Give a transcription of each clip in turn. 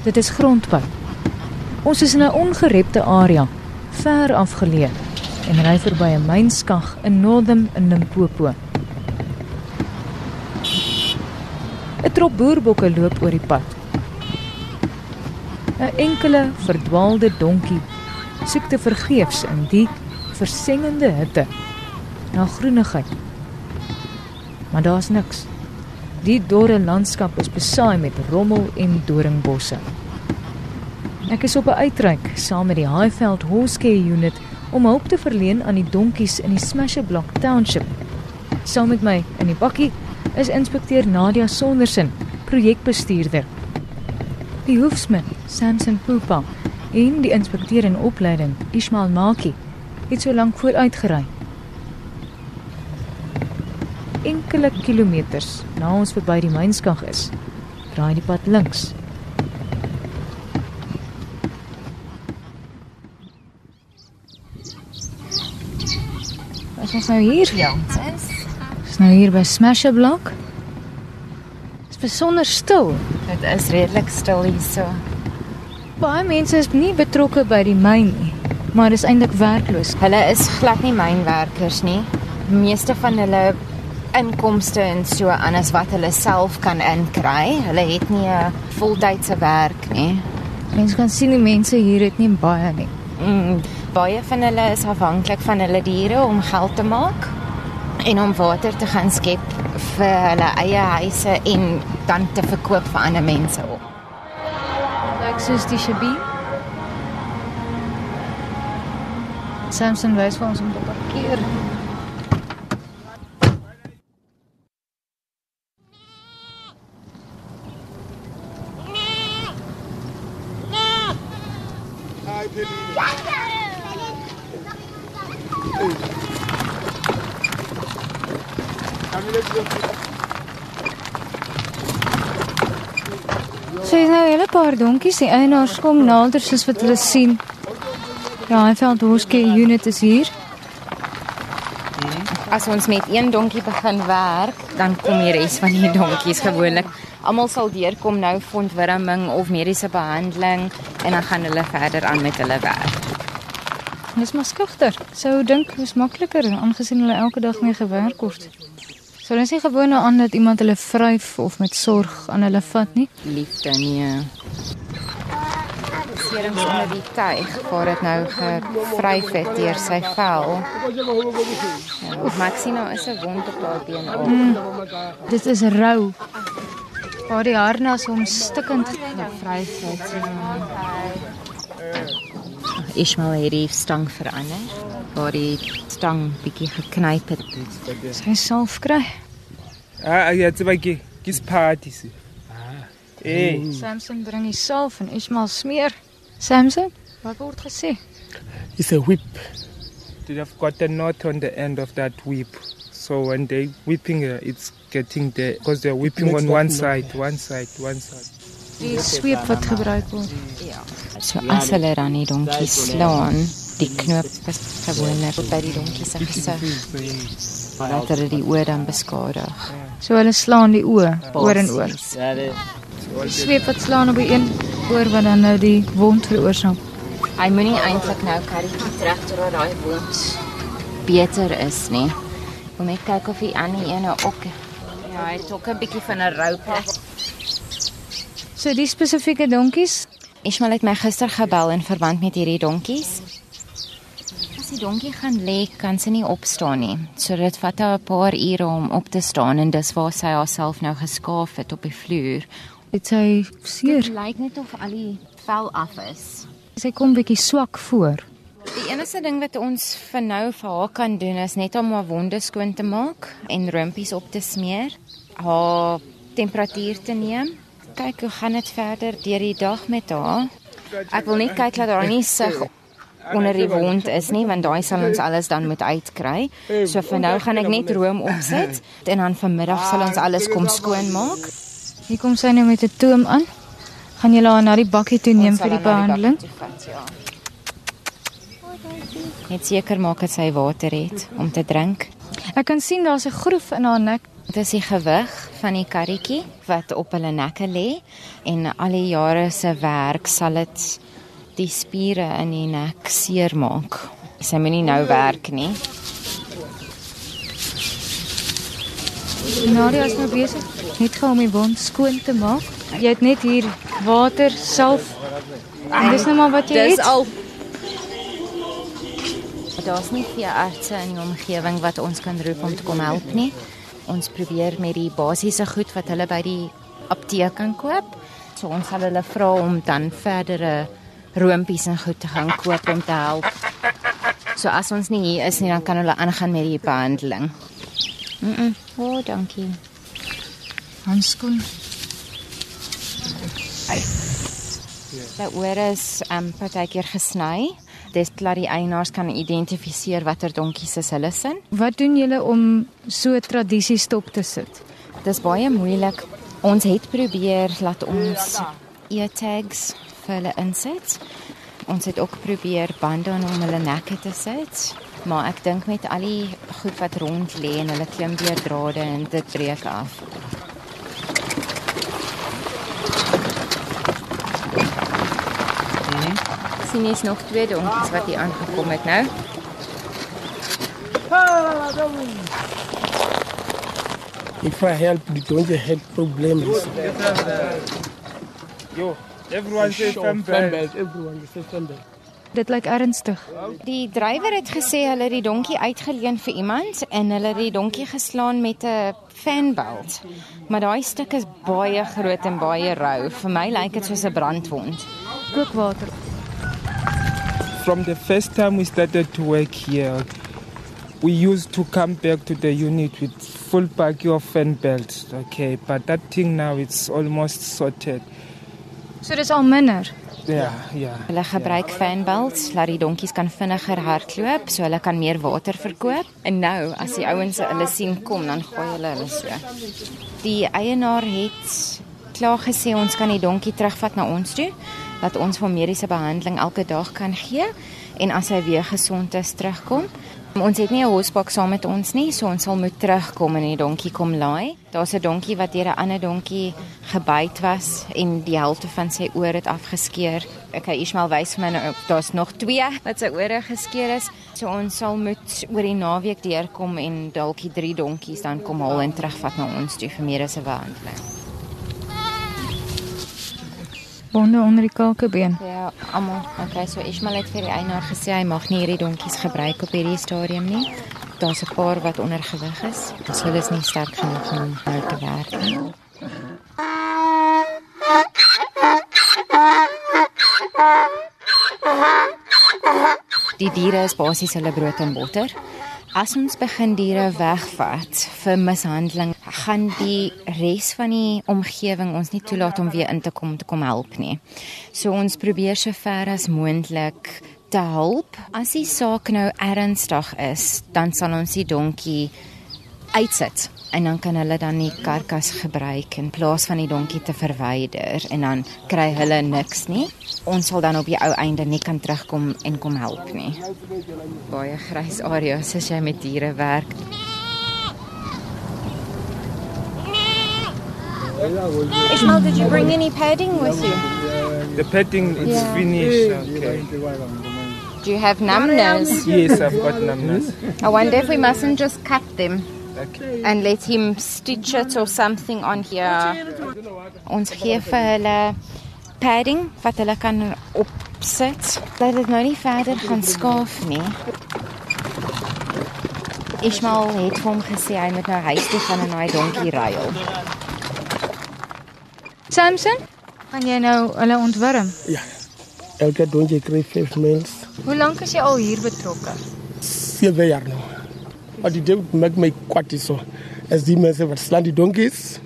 Dit is grondpad. Ons is in 'n ongerepte area, ver afgeleë en ry verby 'n mynskag in Northern in Limpopo. 'n Trop boerbokke loop oor die pad. 'n Enkele verdwaalde donkie soek te vergeefs in die versengende hitte na groenigheid. Maar daar's niks. Die dorre landskap is besaai met rommel en doringbosse. Ek is op 'n uitreik saam met die Highveld Horsecare Unit om hulp te verleen aan die donkies in die Smasher Block Township. Saam met my in die bakkie is inspekteur Nadia Sondersen, projekbestuurder. Die hoofsmid, Samson Pupa, en die inspekteur in opleiding, Ismail Maki, het so lank vooruitgery. Enkele kilometers na ons verby die mynskag is, draai die pad links. Is nou hier? Ja, sis. Is nou hier by Smasher Block. Dit is besonder stil. Dit is redelik stil hierso. Baie mense is nie betrokke by die myn nie, maar is eintlik werkloos. Hulle is glad nie mynwerkers nie. Die meeste van hulle inkomste en so anders wat hulle self kan inkry. Hulle het nie 'n voltydse werk nie. Mense kan sien die mense hier het nie baie nie. Mm, baie van hulle is afhanklik van hulle diere om geld te maak en om water te gaan skep vir hulle eie huise en dan te verkoop vir ander mense ook. Lyk soos die Shabi. Samson wys vir ons om te parkeer. So is nou 'n hele paar donkies, die eienaars kom nader soos wat hulle sien. Ja, hy veld hoske unit is hier. As ons met een donkie begin werk, dan kom die res van die donkies gewoonlik. Almal sal deurkom nou vir ontwurming of mediese behandeling en dan gaan hulle verder aan met hulle werk. Dis maar skugter. Sou dink dis makliker aangesien hulle elke dag mee gewerk word. So hulle is nie gewoond aan dat iemand hulle vryf of met sorg aan hulle vat nie. Liefde nee. Serums onder die tuig waar dit nou gevryf het deur sy vel. Ja, maar ek sien nou is 'n wond op haar been ook. Mm. Dit is rou. Waar die harnas hom stikkend gevryf het. Ja. Ismail het die stang verander. Waar die stang bietjie geknyp het. Sy self kry. Ah, ja, tseba ke ke sephathi se. Eh, Samson bring die salf en Ismail smeer. Samson, wat word gesê? It's a whip. they have got a knot on the end of that whip. So when they whipping, uh, it's getting there because they're whipping on one side, one side, one side. Die sweep wat gebruik word. Ja. So as hulle dan die donkie slaan, die knoop is gewoonlik by die donkie se gesig. Dat hulle die oor dan beskadig. So hulle slaan die oë oor en oor. Ja. Die sweep wat slaan op die een oor wat dan nou die wond veroorsaak. Hy moenie eintlik nou karretjie terug tot daai wond beter is nie. Wil net kyk of die ander ene ook Ja, hy het ook 'n bietjie van 'n rou plek. So die spesifieke donkies, Ismail het my gister gebel in verband met hierdie donkies. As die donkie gaan lê, kan sy nie opstaan nie. So dit vat haar 'n paar ure om op te staan en dis waar sy haarself nou geskaaf het op die vloer. sy Dit seer. lyk net of al die vel af is. Sy kom bietjie swak voor. Die enigste ding wat ons vir nou vir haar kan doen is net om haar wonde skoon te maak en rompies op te smeer, haar temperatuur te neem. Kyk hoe gaan dit verder deur die dag met haar. Ek wil net kyk dat daar nie sig onder die wond is nie want daai sal ons alles dan moet uitkry. So vir nou gaan ek net room opsit en dan vanmiddag sal ons alles kom skoonmaak. Hier kom sy nou met 'n toom aan. Gaan julle haar na die bakkie toe neem vir die behandeling? toe vat, ja. Net seker maak dat sy water het om te drink. Ek kan sien daar's 'n groef in haar nek. Dit is die gewig van die karretjie wat op hulle nekke lê en al die jare se werk sal dit die spiere in die nek seermaak. Sy moenie nou werk nie. Nadia is nou besig net gou om die wond skoon te maak. Jy het net hier water, salf. En dis nou maar wat jy Dis het. al Daar's nie veel artse in die omgewing wat ons kan roep om te kom help nie. Ons probeer met die basiese goed wat hulle by die apteek kan koop. So ons sal hulle vra om dan verdere roompies en goed te gaan koop om te help. So as ons nie hier is nie, dan kan hulle aangaan met die behandeling. Mm. -mm. O, oh, dankie. Handskoen. Sy ore is um partykeer gesny. Dis laat die eienaars kan identifiseer watter donkies is hulle sin. Wat doen julle om so tradisies stop te sit? Dis baie moeilik. Ons het probeer laat ons e-tags vir hulle insit. Ons het ook probeer bande om hulle nekke te sit, maar ek dink met al die goed wat rond lê en hulle klim deur drade en dit breek af. Sien jy's nog twee donkies wat hier aangekom het nou. If I help, the donkey had problems. Yo, everyone say fembelt, everyone say fembelt. Dit lyk ernstig. Die drywer het gesê hulle het die donkie uitgeleen vir iemand en hulle het die donkie geslaan met 'n fanbelt. Maar daai stuk is baie groot en baie rou. Vir my lyk dit soos 'n brandwond. Kookwater. From the first time we started to work here, we used to come back to the unit with full pack of fan belts. Okay, but that thing now it's almost sorted. So dis al minder. Yeah, yeah. Hulle gebruik fanbelts laat die donkies kan vinniger hardloop so hulle kan meer water verkoop. En nou as die ouens hulle sien kom, dan gooi hulle hulle so. Die eienaar het klaar gesê ons kan die donkie terugvat na ons toe dat ons vir mediese behandeling elke dag kan gee en as hy weer gesond is terugkom. Ons het nie 'n hosbak saam met ons nie, so ons sal moet terugkom en die donkie kom laai. Daar's 'n donkie wat deur 'n ander donkie gebyt was en die helfte van sy oor het afgeskeur. Ek hy Ismail wys vir my nou daar's nog twee wat sy ore geskeur is. So ons sal moet oor die naweek deurkom en dalk die drie donkies dan kom haal en terugvat na ons toe vir mediese behandeling. Bonde onder die kalkebeen. Ja, almal. Okay, so Ismail het vir die eienaar gesê hy mag nie hierdie donkies gebruik op hierdie stadium nie. Daar's 'n paar wat ondergewig is. Dus hulle is nie sterk genoeg om nou te werk nie. Die diere is basies hulle brood en botter. As ons begin diere wegvat vir mishandeling, gaan die res van die omgewing ons nie toelaat om weer in te kom te kom help nie. So ons probeer so ver as moontlik te help. As die saak nou ernstig is, dan sal ons die donkie uitsit en dan kan hulle dan die karkas gebruik in plaas van die donkie te verwyder en dan kry hulle niks nie. Ons sal dan op die ou einde nie kan terugkom en kom help nie. Baie grys areas as jy met diere werk. Ishmael, did you bring any padding with you? The padding is Yeah. finished. Okay. Do you have numbness? Yes, I've got numbness. I wonder if we mustn't just cut them Okay. and let him stitch it or something on here. Ons gee vir hulle padding wat hulle kan opsit. Dat dit nou nie verder gaan skaaf nie. Ismail het vir hom gesê hy moet nou huis toe gaan en daai donkie ruil. Samson, gaan jy nou hulle ontwurm? Ja. Elke donkey kry 5 mails. Hoe lank is jy al hier betrokke? 7 jaar nou. Wat die dit maak my kwaad is so. As die mense wat slaan die donkeys.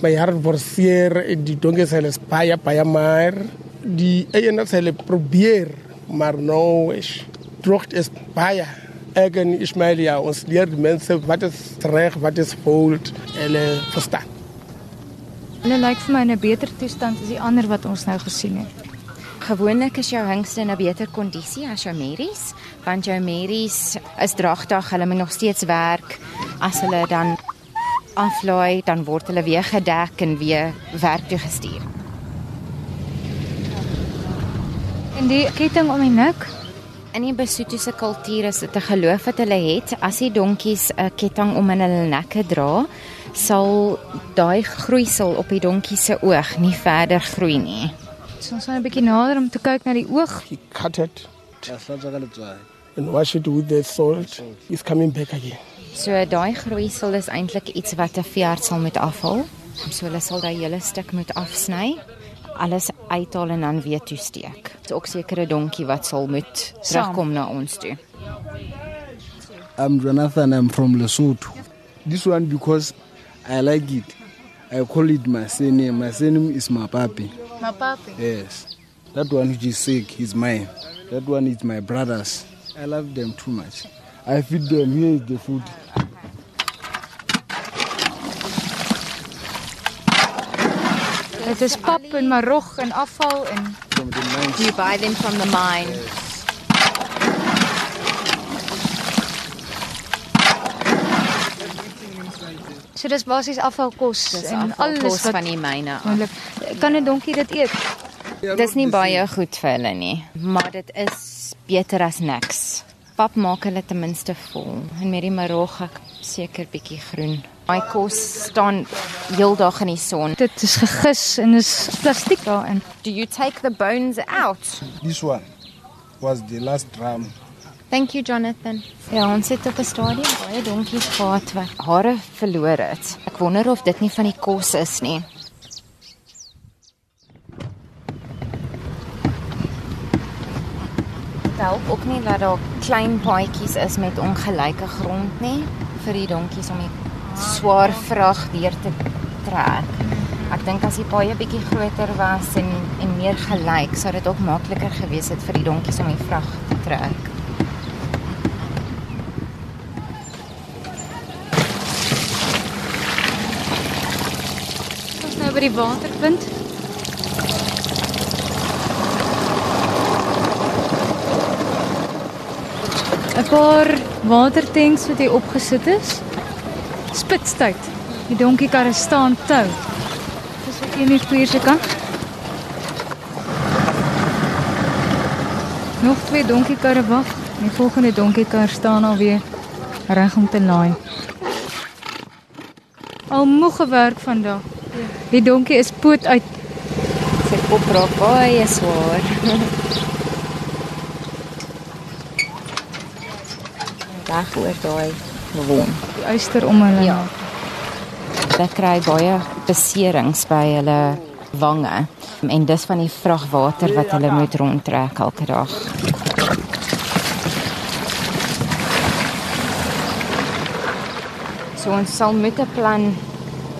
My hart word seer en die donkeys hulle is baie baie maar die eienaars hulle probeer maar nou is droogte is baie. Ek en Ismail ja, ons leer die mense wat is reg, wat is fout. Hulle verstaan. Hulle lyk vir my in 'n beter toestand as die ander wat ons nou gesien het. Gewoonlik is jou hingste in 'n beter kondisie as jou merries, want jou merries is dragtig, hulle moet nog steeds werk as hulle dan aflaai, dan word hulle weer gedek en weer werk toe gestuur. En die ketting om die nek, In die Basotho se kultuur is dit 'n geloof wat hulle het, as die donkies 'n ketting om in hulle nekke dra, sal daai groeisel op die donkie se oog nie verder groei nie. so ons gaan 'n bietjie nader om te kyk na die oog. He cut it and wash it with the salt. It's coming back again. So daai groeisel is eintlik iets wat 'n veearts sal moet afhaal. So hulle sal daai hele stuk moet afsny, alles uithaal en dan weer toesteek. Dit is ook sekere donkie wat sal moet terugkom na ons toe. I'm Jonathan. I'm from Lesotho. This one because I like it. I call it my surname. My surname is Mapapi. Mapapi. Yes. That one which is sick is mine. That one is my brother's. I love them too much. I feed them. Here is the food. Dit is pap en marog en afval en From the mines. You buy them from the mine. So dis basies afvalkos en alles wat van die myne af. moontlik. Kan 'n donkie dit eet? Dis nie baie goed vir hulle nie, maar dit is beter as niks. Pap maak hulle ten minste vol en met die marog ek seker bietjie groen. My kos staan heeldag in die son. Dit is gegis en is plastiek daarin. Do you take the bones out? This one was the last drum. Thank you Jonathan. Ja, ons het op 'n stadium baie donkies gehad wat hare verloor het. Ek wonder of dit nie van die kos is nie. Dit help ook nie dat daar klein paadjies is met ongelyke grond nie vir die donkies om die swaar vrag weer te trek. Ek dink as die paaie bietjie groter was en en meer gelyk, sou dit ook makliker gewees het vir die donkies om die vrag te trek. By die waterpunt. Paar watertanks wat hier opgesit is. Spitstyd. Die donkiekarre staan tou. Dis een hier se kant. Nog twee donkiekarre wag. Die volgende donkiekar staan alweer reg om te laai. Al moeg gewerk vandag. Die donkie is poot uit. Sy kop raak baie swaar. Reg oor daai wond. Die uister om hulle. Ja. Hulle kry baie beserings by hulle wange en dis van die vragwater wat hulle moet rondtrek elke dag. So ons sal met 'n plan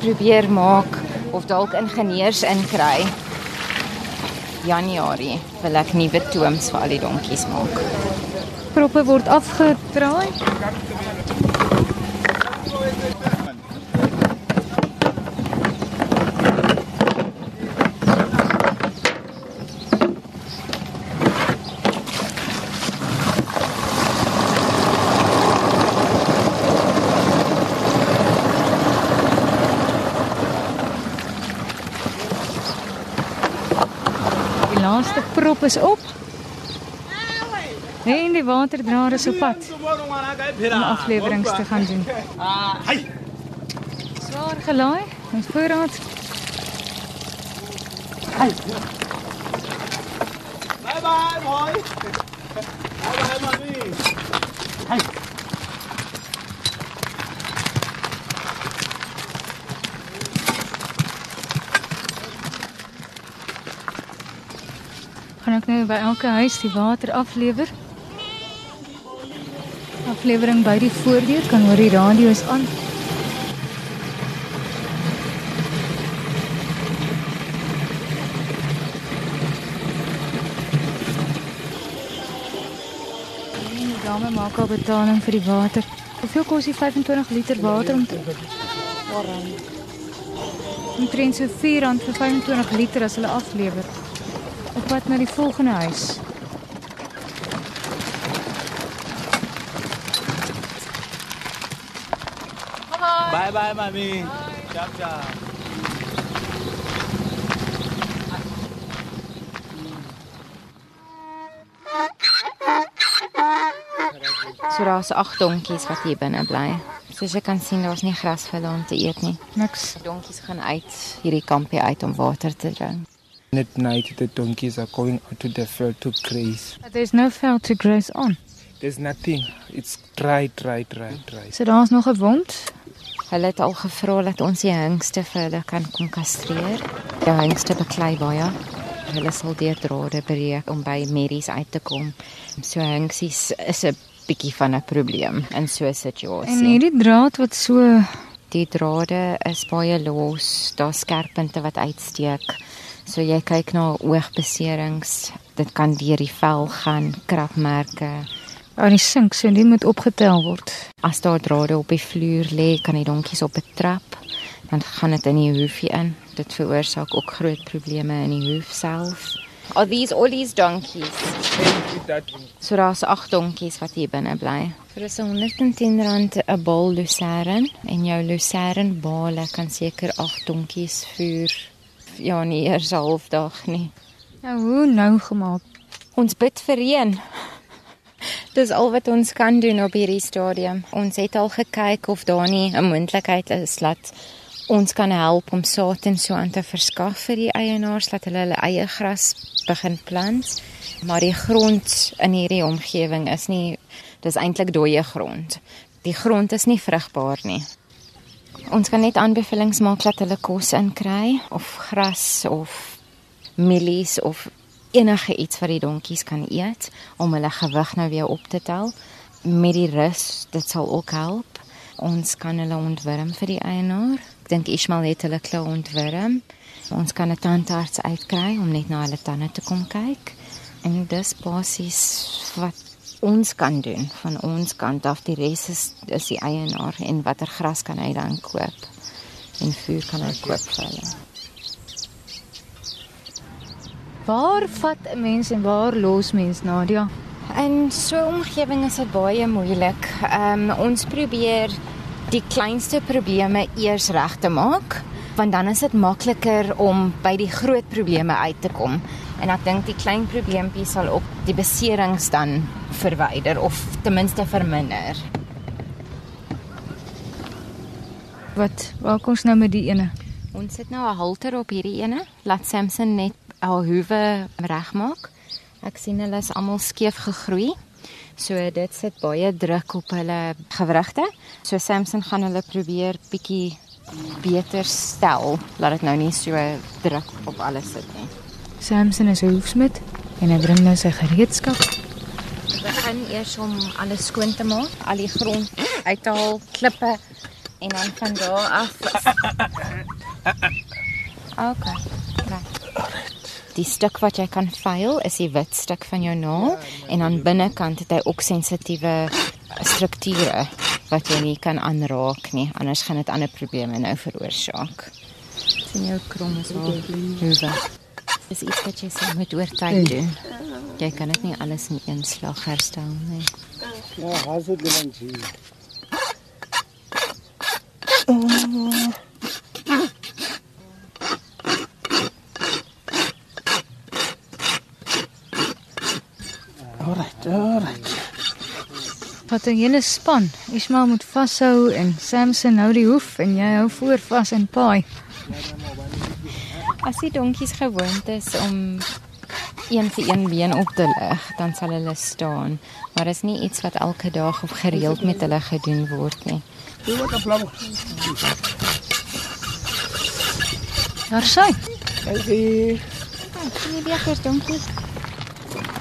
probeer maak of dalk ingenieurs inkry. Januarie wil ek nuwe tooms vir al die donkies maak. Proppe word afgedraai. Is op. En die waterdraer is op pad om afleweringe te gaan doen. Swaar gelaai, ons voorraad. Bye bye, boy. Bye bye, mommy. Gaan nou by elke huis die water aflewer. Aflewering by die voordeur kan hoor die radio is aan. Dame maak al betaling vir die water. Hoeveel kos die 25 liter water om te Omtrent so R4 vir 25 liter as hulle aflewer. Op pad na die volgende huis. Bye bye, mommy. Ciao, ciao. So daar's agt donkies wat hier binne bly. Soos jy kan sien, daar's nie gras vir hulle om te eet nie. Niks. Die donkies gaan uit hierdie kampie uit om water te drink. At night, the donkeys are going out to the field to graze. But there's no veld to graze on. There's nothing. It's dry, dry, dry, dry. So daar's nog 'n wond. Hulle het al gevra dat ons die hengste vir hulle kan kom kastreer. Die hengste beklei baie. Hulle sal deur drade breek om by merries uit te kom. So hengsies is 'n bietjie van 'n probleem in so 'n En situasie. hierdie draad wat so Die drade is baie los, daar's skerp punte wat uitsteek. So jy kyk na oogbeserings, dit kan deur die vel gaan, krapmerke. aan die sink, so die moet opgetel word. As daar drade op die vloer lê, kan die donkies op 'n trap, dan gaan dit in die hoefie in. Dit veroorsaak ook groot probleme in die hoef self. Are these all these donkeys? So daar's agt donkies wat hier binne bly. So dis R110 'n bal lucern en jou lucern bale kan seker agt donkies voer. Ja, nie eers 'n halfdag nie. Nou hoe nou gemaak? Ons bid vir reën. Dis al wat ons kan doen op hierdie stadium. Ons het al gekyk of daar nie 'n moontlikheid is dat ons kan help om saad en so aan te verskaf vir die eienaars dat hulle hulle eie gras begin plant. Maar die grond in hierdie omgewing is nie dis eintlik dooie grond. Die grond is nie vrugbaar nie. Ons kan net aanbevelings maak dat hulle kos inkry of gras of mielies of enige iets wat die donkies kan eet om hulle gewig nou weer op te tel. Met die rus, dit sal ook help. Ons kan hulle ontwurm vir die eienaar. Ek dink Ismail het hulle klaar ontwurm. Ons kan 'n tandarts uitkry om net na hulle tande te kom kyk. En dis basies wat ons kan doen van ons kant af. Die res is is die eienaar en watter gras kan hy dan koop? En vuur kan hy koop vir hulle. Waar vat 'n mens en waar los mens Nadia? In so 'n omgewing is dit baie moeilik. Ehm um, ons probeer die kleinste probleme eers reg te maak, want dan is dit makliker om by die groot probleme uit te kom. En ek dink die klein probleempies sal ook die beserings dan verwyder of ten minste verminder. Wat waar kom ons nou met die ene? Ons sit nou 'n halter op hierdie ene. Laat Samson net al hoewe regmaak. Ek sien hulle is almal skeef gegroei. So dit sit baie druk op hulle gewrigte. So Samson gaan hulle probeer bietjie beter stel, laat dit nou nie so druk op alles sit nie. Samson is 'n hoefsmid en hy bring nou sy gereedskap. Ons begin eers om alles skoon te maak, al die grond uit te haal, klippe en dan van daar af. Okay. Right. Die stuk wat jy kan veil is die wit stuk van jou naal en aan binnekant het hy ook sensitiewe strukture wat jy nie kan aanraak nie, anders gaan dit ander probleme nou veroorsaak. sien jou krom is al hoewe. Dis iets wat jy sal moet oor tyd doen. Jy kan dit nie alles in een slag herstel nie. Ja, de lanchi. Alright, alright. Wat 'n hele span. Ismail moet vashou en Samson hou die hoef en jy hou voor vas en paai. As die donkies gewoond is om een vir een been op te lig, dan sal hulle staan, maar dit is nie iets wat elke dag of gereeld met hulle gedoen word nie. Daar sy. Hey, Sien jy bekers donkie?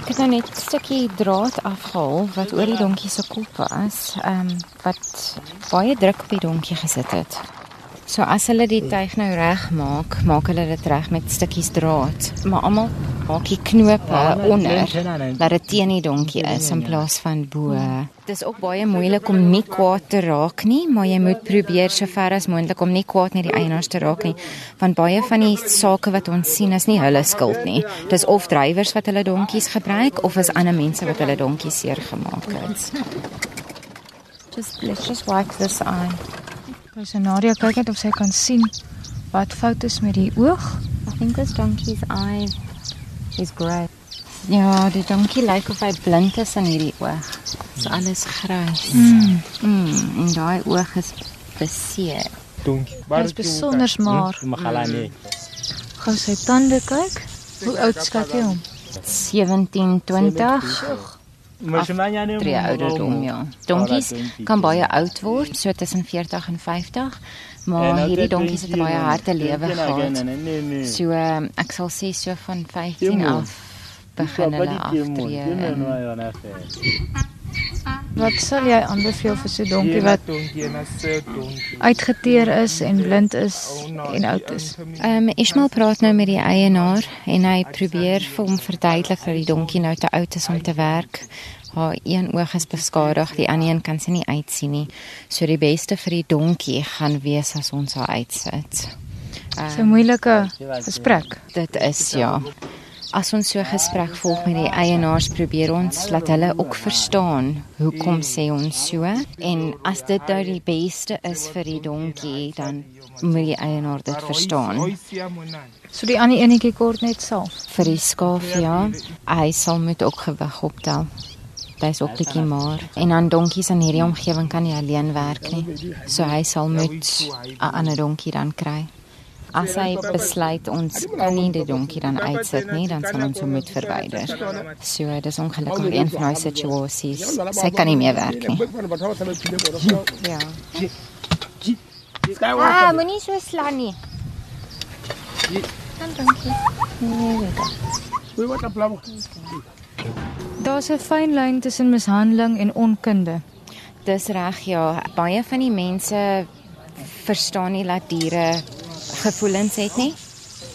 Ek het nou net 'n stukkie draad afgehaal wat oor die donkie se kop was, ehm um, wat baie druk op die donkie gesit het. So as hulle die tuig nou reg maak, maak hulle dit reg met stukkies draad, maar almal maak die knope onder dat dit teen die donkie is in plaas van bo. Dit is ook baie moeilik om nie kwaad te raak nie, maar jy moet probeer so ver as moontlik om nie kwaad met die eienaars te raak nie, want baie van die sake wat ons sien is nie hulle skuld nie. Dis of drywers wat hulle donkies gebruik of is ander mense wat hulle donkies seer gemaak het. Just let's just wipe this eye. Okay, so Nadia kyk net of sy kan sien wat fout is met die oog. I think this donkey's eye is grey. Ja, die donkie lyk of hy blind is in hierdie oog. So hmm. alles grys. Mm. Mm, en daai oog is beseer. Donkie. Dit is besonder maar. Hmm? Magalane. Gaan sy tande kyk. Hoe oud skat jy hom? 17, 20. 17, aftree ouderdom, ja. Donkies kan baie oud word, so tussen 40 en 50, maar hierdie donkies het baie harde lewe gehad. So eh, ek sal sê so van 15 af begin hulle aftree. en- Wat sal jy aanbeveel vir so 'n donkie wat uitgeteer is en blind is en oud is? Ehm um, Ismail praat nou met die eienaar en hy probeer vir hom verduidelik dat die donkie nou te oud is om te werk. Haar een oog is beskadig, die ander een kan sy nie uitsien nie. So die beste vir die donkie gaan wees as ons haar uitsit. So 'n moeilike gesprek. Dit is ja. As ons so 'n gesprek volg met die eienaars, probeer ons laat hulle ook verstaan hoekom sê ons so en as dit nou die beste is vir die donkie, dan moet die eienaar dit verstaan. So die ander enetjie kort net self. Vir die skaaf ja, hy sal moet ook gewig optel. Hy's ook bietjie maar en dan donkies in hierdie omgewing kan nie alleen werk nie. So hy sal moet 'n ander donkie dan kry. As hy besluit ons kan nie die donkie dan uitsit nie, dan sal ons hom moet verwyder. So dis ongelukkig een van daai situasies. Sy kan nie meer werk nie. Ja. Ah, moenie so slaan nie. Dan donkie. Nee, weet ek. Daar's 'n fyn lyn tussen mishandeling en onkunde. Dis reg ja, baie van die mense verstaan nie dat diere gevoelens het nie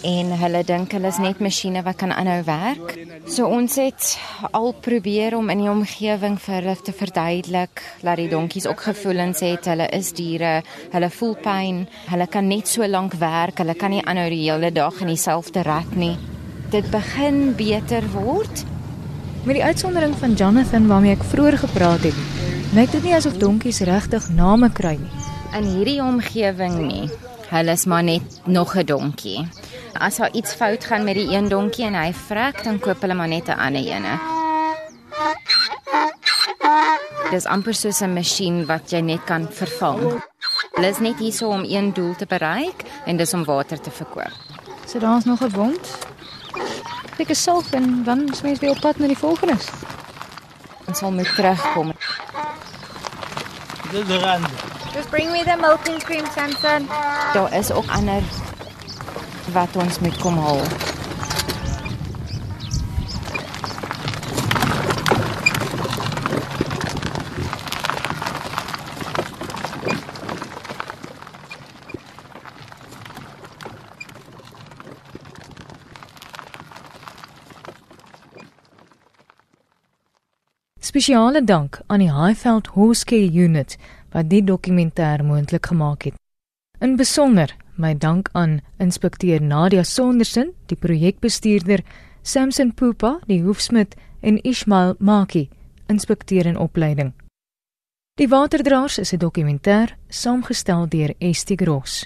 en hulle dink hulle is net masjiene wat kan aanhou werk. So ons het al probeer om in die omgewing vir hulle te verduidelik dat die donkies ook gevoelens het. Hulle is diere, hulle voel pyn, hulle kan net so lank werk, hulle kan nie aanhou die hele dag in dieselfde rek nie. Dit begin beter word. Met die uitsondering van Jonathan waarmee ek vroeër gepraat het, lyk dit nie asof donkies regtig name kry nie. In hierdie omgewing nie. Hulle is maar net nog 'n donkie. As daar iets fout gaan met die een donkie en hy vrek, dan koop hulle maar net 'n ander ene. Dis amper soos 'n masjien wat jy net kan vervang. Hulle is net hier so om een doel te bereik en dis om water te verkoop. So daar's nog 'n wond. Ek is self en dan is mens weer op pad na die volgenes. Ons sal moet terugkom. Dis rand. Just bring me the milk and cream, Samson. Daar is ook ander wat ons moet kom haal. Spesiale dank aan die Highveld Horse Care Unit wat die dokumentêr moontlik gemaak het. In besonder my dank aan inspekteur Nadia Sondersen, die projekbestuurder, Samson Pupa, die hoefsmid en Ismail Maki, inspekteur in opleiding. Die Waterdraers is 'n dokumentêr saamgestel deur Estie Gross.